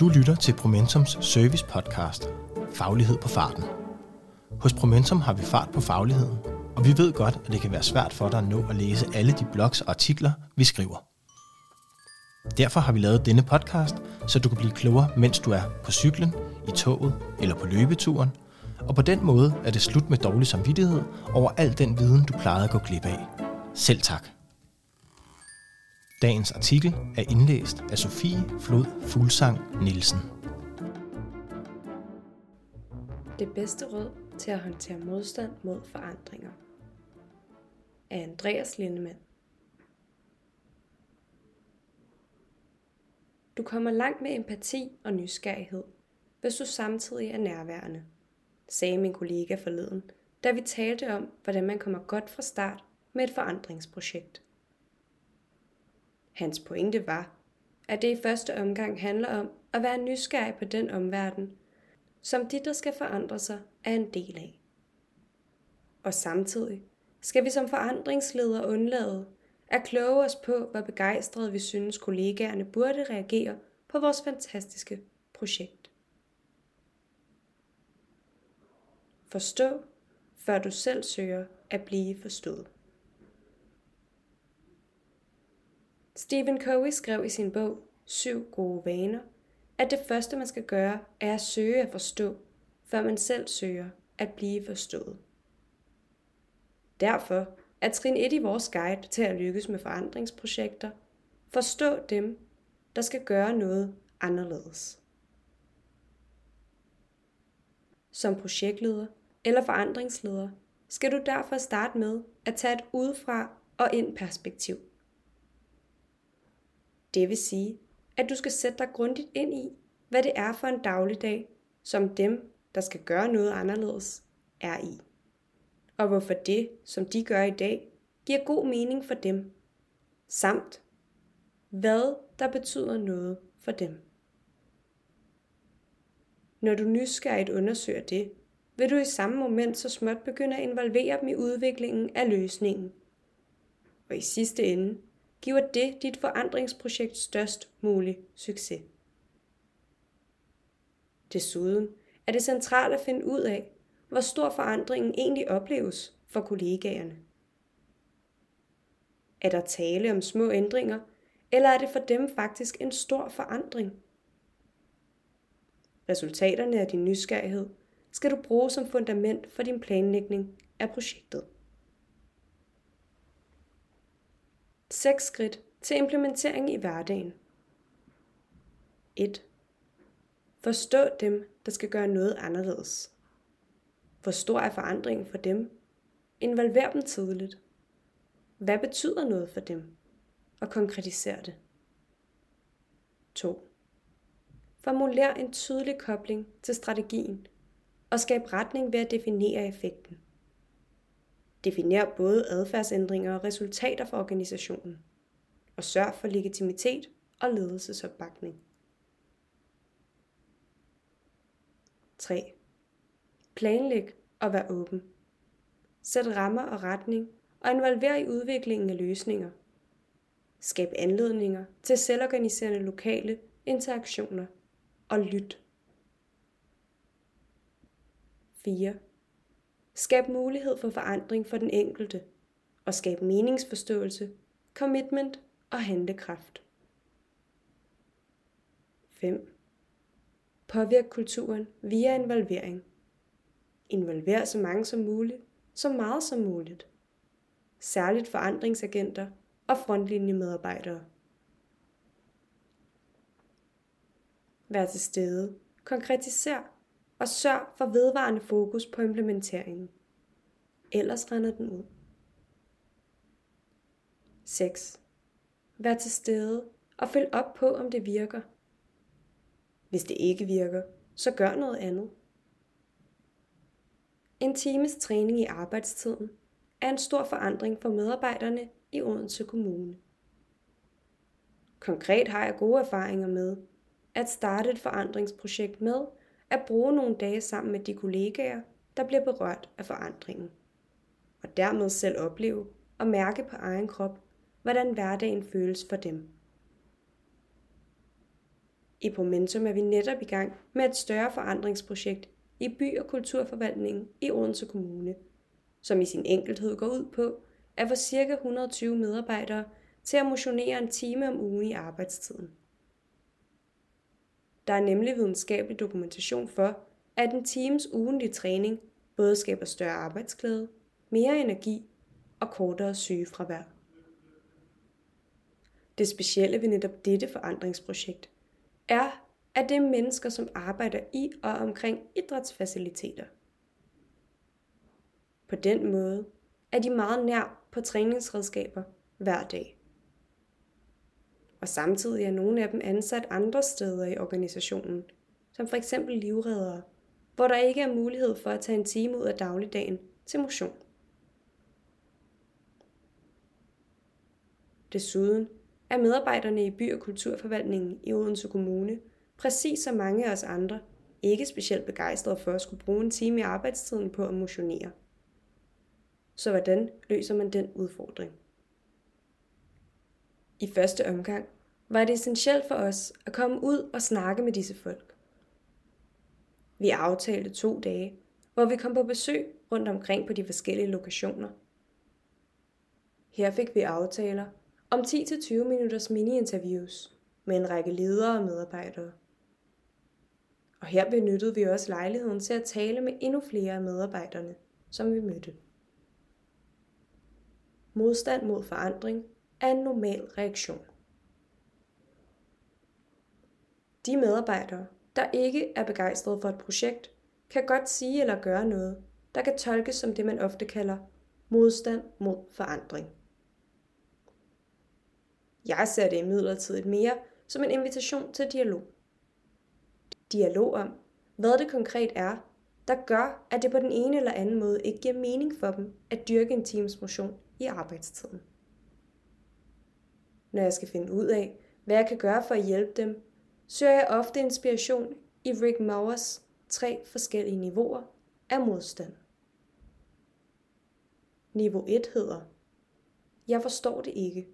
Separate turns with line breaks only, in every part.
Du lytter til Promentums service podcast, Faglighed på farten. Hos Promentum har vi fart på fagligheden, og vi ved godt, at det kan være svært for dig at nå at læse alle de blogs og artikler, vi skriver. Derfor har vi lavet denne podcast, så du kan blive klogere, mens du er på cyklen, i toget eller på løbeturen, og på den måde er det slut med dårlig samvittighed over al den viden, du plejede at gå glip af. Selv tak. Dagens artikel er indlæst af Sofie Flod Fuglsang Nielsen.
Det bedste råd til at håndtere modstand mod forandringer af Andreas Lindemann. Du kommer langt med empati og nysgerrighed, hvis du samtidig er nærværende, sagde min kollega forleden, da vi talte om, hvordan man kommer godt fra start med et forandringsprojekt. Hans pointe var, at det i første omgang handler om at være nysgerrig på den omverden, som de, der skal forandre sig, er en del af. Og samtidig skal vi som forandringsledere undlade at kloge os på, hvor begejstrede vi synes kollegaerne burde reagere på vores fantastiske projekt. Forstå, før du selv søger at blive forstået. Stephen Covey skrev i sin bog Syv gode vaner, at det første man skal gøre er at søge at forstå, før man selv søger at blive forstået. Derfor er trin 1 i vores guide til at lykkes med forandringsprojekter forstå dem, der skal gøre noget anderledes. Som projektleder eller forandringsleder skal du derfor starte med at tage et udefra og ind perspektiv – det vil sige, at du skal sætte dig grundigt ind i, hvad det er for en dagligdag, som dem, der skal gøre noget anderledes, er i. Og hvorfor det, som de gør i dag, giver god mening for dem. Samt, hvad der betyder noget for dem. Når du nysgerrigt undersøger det, vil du i samme moment så småt begynde at involvere dem i udviklingen af løsningen. Og i sidste ende giver det dit forandringsprojekt størst mulig succes. Desuden er det centralt at finde ud af, hvor stor forandringen egentlig opleves for kollegaerne. Er der tale om små ændringer, eller er det for dem faktisk en stor forandring? Resultaterne af din nysgerrighed skal du bruge som fundament for din planlægning af projektet. 6 skridt til implementering i hverdagen. 1. Forstå dem, der skal gøre noget anderledes. Hvor stor er forandringen for dem? Involver dem tidligt. Hvad betyder noget for dem? Og konkretiser det. 2. Formuler en tydelig kobling til strategien og skab retning ved at definere effekten. Definer både adfærdsændringer og resultater for organisationen. Og sørg for legitimitet og ledelsesopbakning. 3. Planlæg og vær åben. Sæt rammer og retning og involver i udviklingen af løsninger. Skab anledninger til selvorganiserende lokale interaktioner og lyt. 4. Skab mulighed for forandring for den enkelte, og skab meningsforståelse, commitment og handlekraft. 5. Påvirk kulturen via involvering. Involver så mange som muligt, så meget som muligt. Særligt forandringsagenter og frontlinjemedarbejdere. Vær til stede. Konkretiser og sørg for vedvarende fokus på implementeringen. Ellers render den ud. 6. Vær til stede og følg op på, om det virker. Hvis det ikke virker, så gør noget andet. En times træning i arbejdstiden er en stor forandring for medarbejderne i Odense Kommune. Konkret har jeg gode erfaringer med at starte et forandringsprojekt med at bruge nogle dage sammen med de kollegaer, der bliver berørt af forandringen. Og dermed selv opleve og mærke på egen krop, hvordan hverdagen føles for dem. I Momentum er vi netop i gang med et større forandringsprojekt i by- og kulturforvaltningen i Odense Kommune, som i sin enkelthed går ud på at få ca. 120 medarbejdere til at motionere en time om ugen i arbejdstiden. Der er nemlig videnskabelig dokumentation for, at en times ugentlig træning både skaber større arbejdsglæde, mere energi og kortere sygefravær. Det specielle ved netop dette forandringsprojekt er, at det er mennesker, som arbejder i og omkring idrætsfaciliteter. På den måde er de meget nær på træningsredskaber hver dag. Og samtidig er nogle af dem ansat andre steder i organisationen, som for eksempel livreddere, hvor der ikke er mulighed for at tage en time ud af dagligdagen til motion. Desuden er medarbejderne i by- og kulturforvaltningen i Odense Kommune, præcis som mange af os andre, ikke specielt begejstrede for at skulle bruge en time i arbejdstiden på at motionere. Så hvordan løser man den udfordring? I første omgang var det essentielt for os at komme ud og snakke med disse folk. Vi aftalte to dage, hvor vi kom på besøg rundt omkring på de forskellige lokationer. Her fik vi aftaler om 10-20 minutters mini-interviews med en række ledere og medarbejdere. Og her benyttede vi også lejligheden til at tale med endnu flere af medarbejderne, som vi mødte. Modstand mod forandring er en normal reaktion. De medarbejdere, der ikke er begejstrede for et projekt, kan godt sige eller gøre noget, der kan tolkes som det, man ofte kalder modstand mod forandring. Jeg ser det imidlertid mere som en invitation til dialog. Dialog om, hvad det konkret er, der gør, at det på den ene eller anden måde ikke giver mening for dem at dyrke en times motion i arbejdstiden. Når jeg skal finde ud af, hvad jeg kan gøre for at hjælpe dem, søger jeg ofte inspiration i Rick Mowers tre forskellige niveauer af modstand. Niveau 1 hedder, jeg forstår det ikke.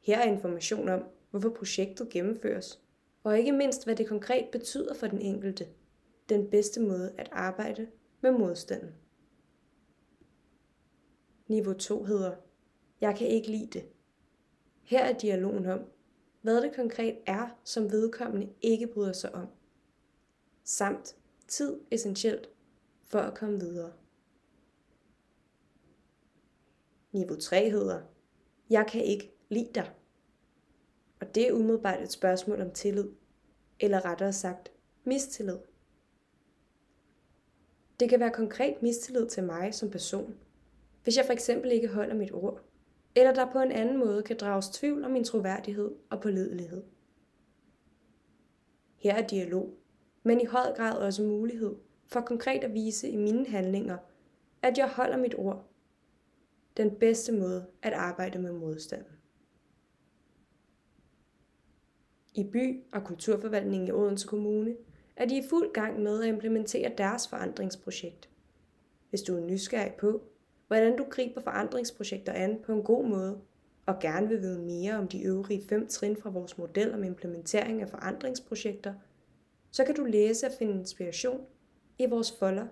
Her er information om, hvorfor projektet gennemføres, og ikke mindst, hvad det konkret betyder for den enkelte. Den bedste måde at arbejde med modstanden. Niveau 2 hedder, jeg kan ikke lide det. Her er dialogen om, hvad det konkret er, som vedkommende ikke bryder sig om. Samt tid essentielt for at komme videre. Niveau 3 hedder, jeg kan ikke lide dig. Og det er umiddelbart et spørgsmål om tillid, eller rettere sagt, mistillid. Det kan være konkret mistillid til mig som person, hvis jeg for eksempel ikke holder mit ord, eller der på en anden måde kan drages tvivl om min troværdighed og pålidelighed. Her er dialog, men i høj grad også mulighed for konkret at vise i mine handlinger, at jeg holder mit ord. Den bedste måde at arbejde med modstanden. I by- og kulturforvaltningen i Odense Kommune er de i fuld gang med at implementere deres forandringsprojekt. Hvis du er nysgerrig på, hvordan du griber forandringsprojekter an på en god måde, og gerne vil vide mere om de øvrige fem trin fra vores model om implementering af forandringsprojekter, så kan du læse og finde inspiration i vores folder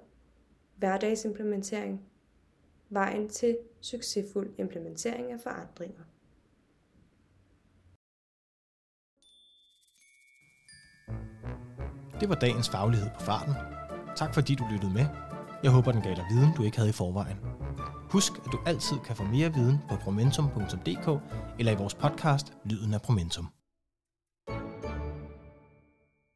Hverdagsimplementering Vejen til succesfuld implementering af forandringer.
Det var dagens faglighed på farten. Tak fordi du lyttede med. Jeg håber, den gav dig viden, du ikke havde i forvejen. Husk, at du altid kan få mere viden på promentum.dk eller i vores podcast Lyden af Promentum.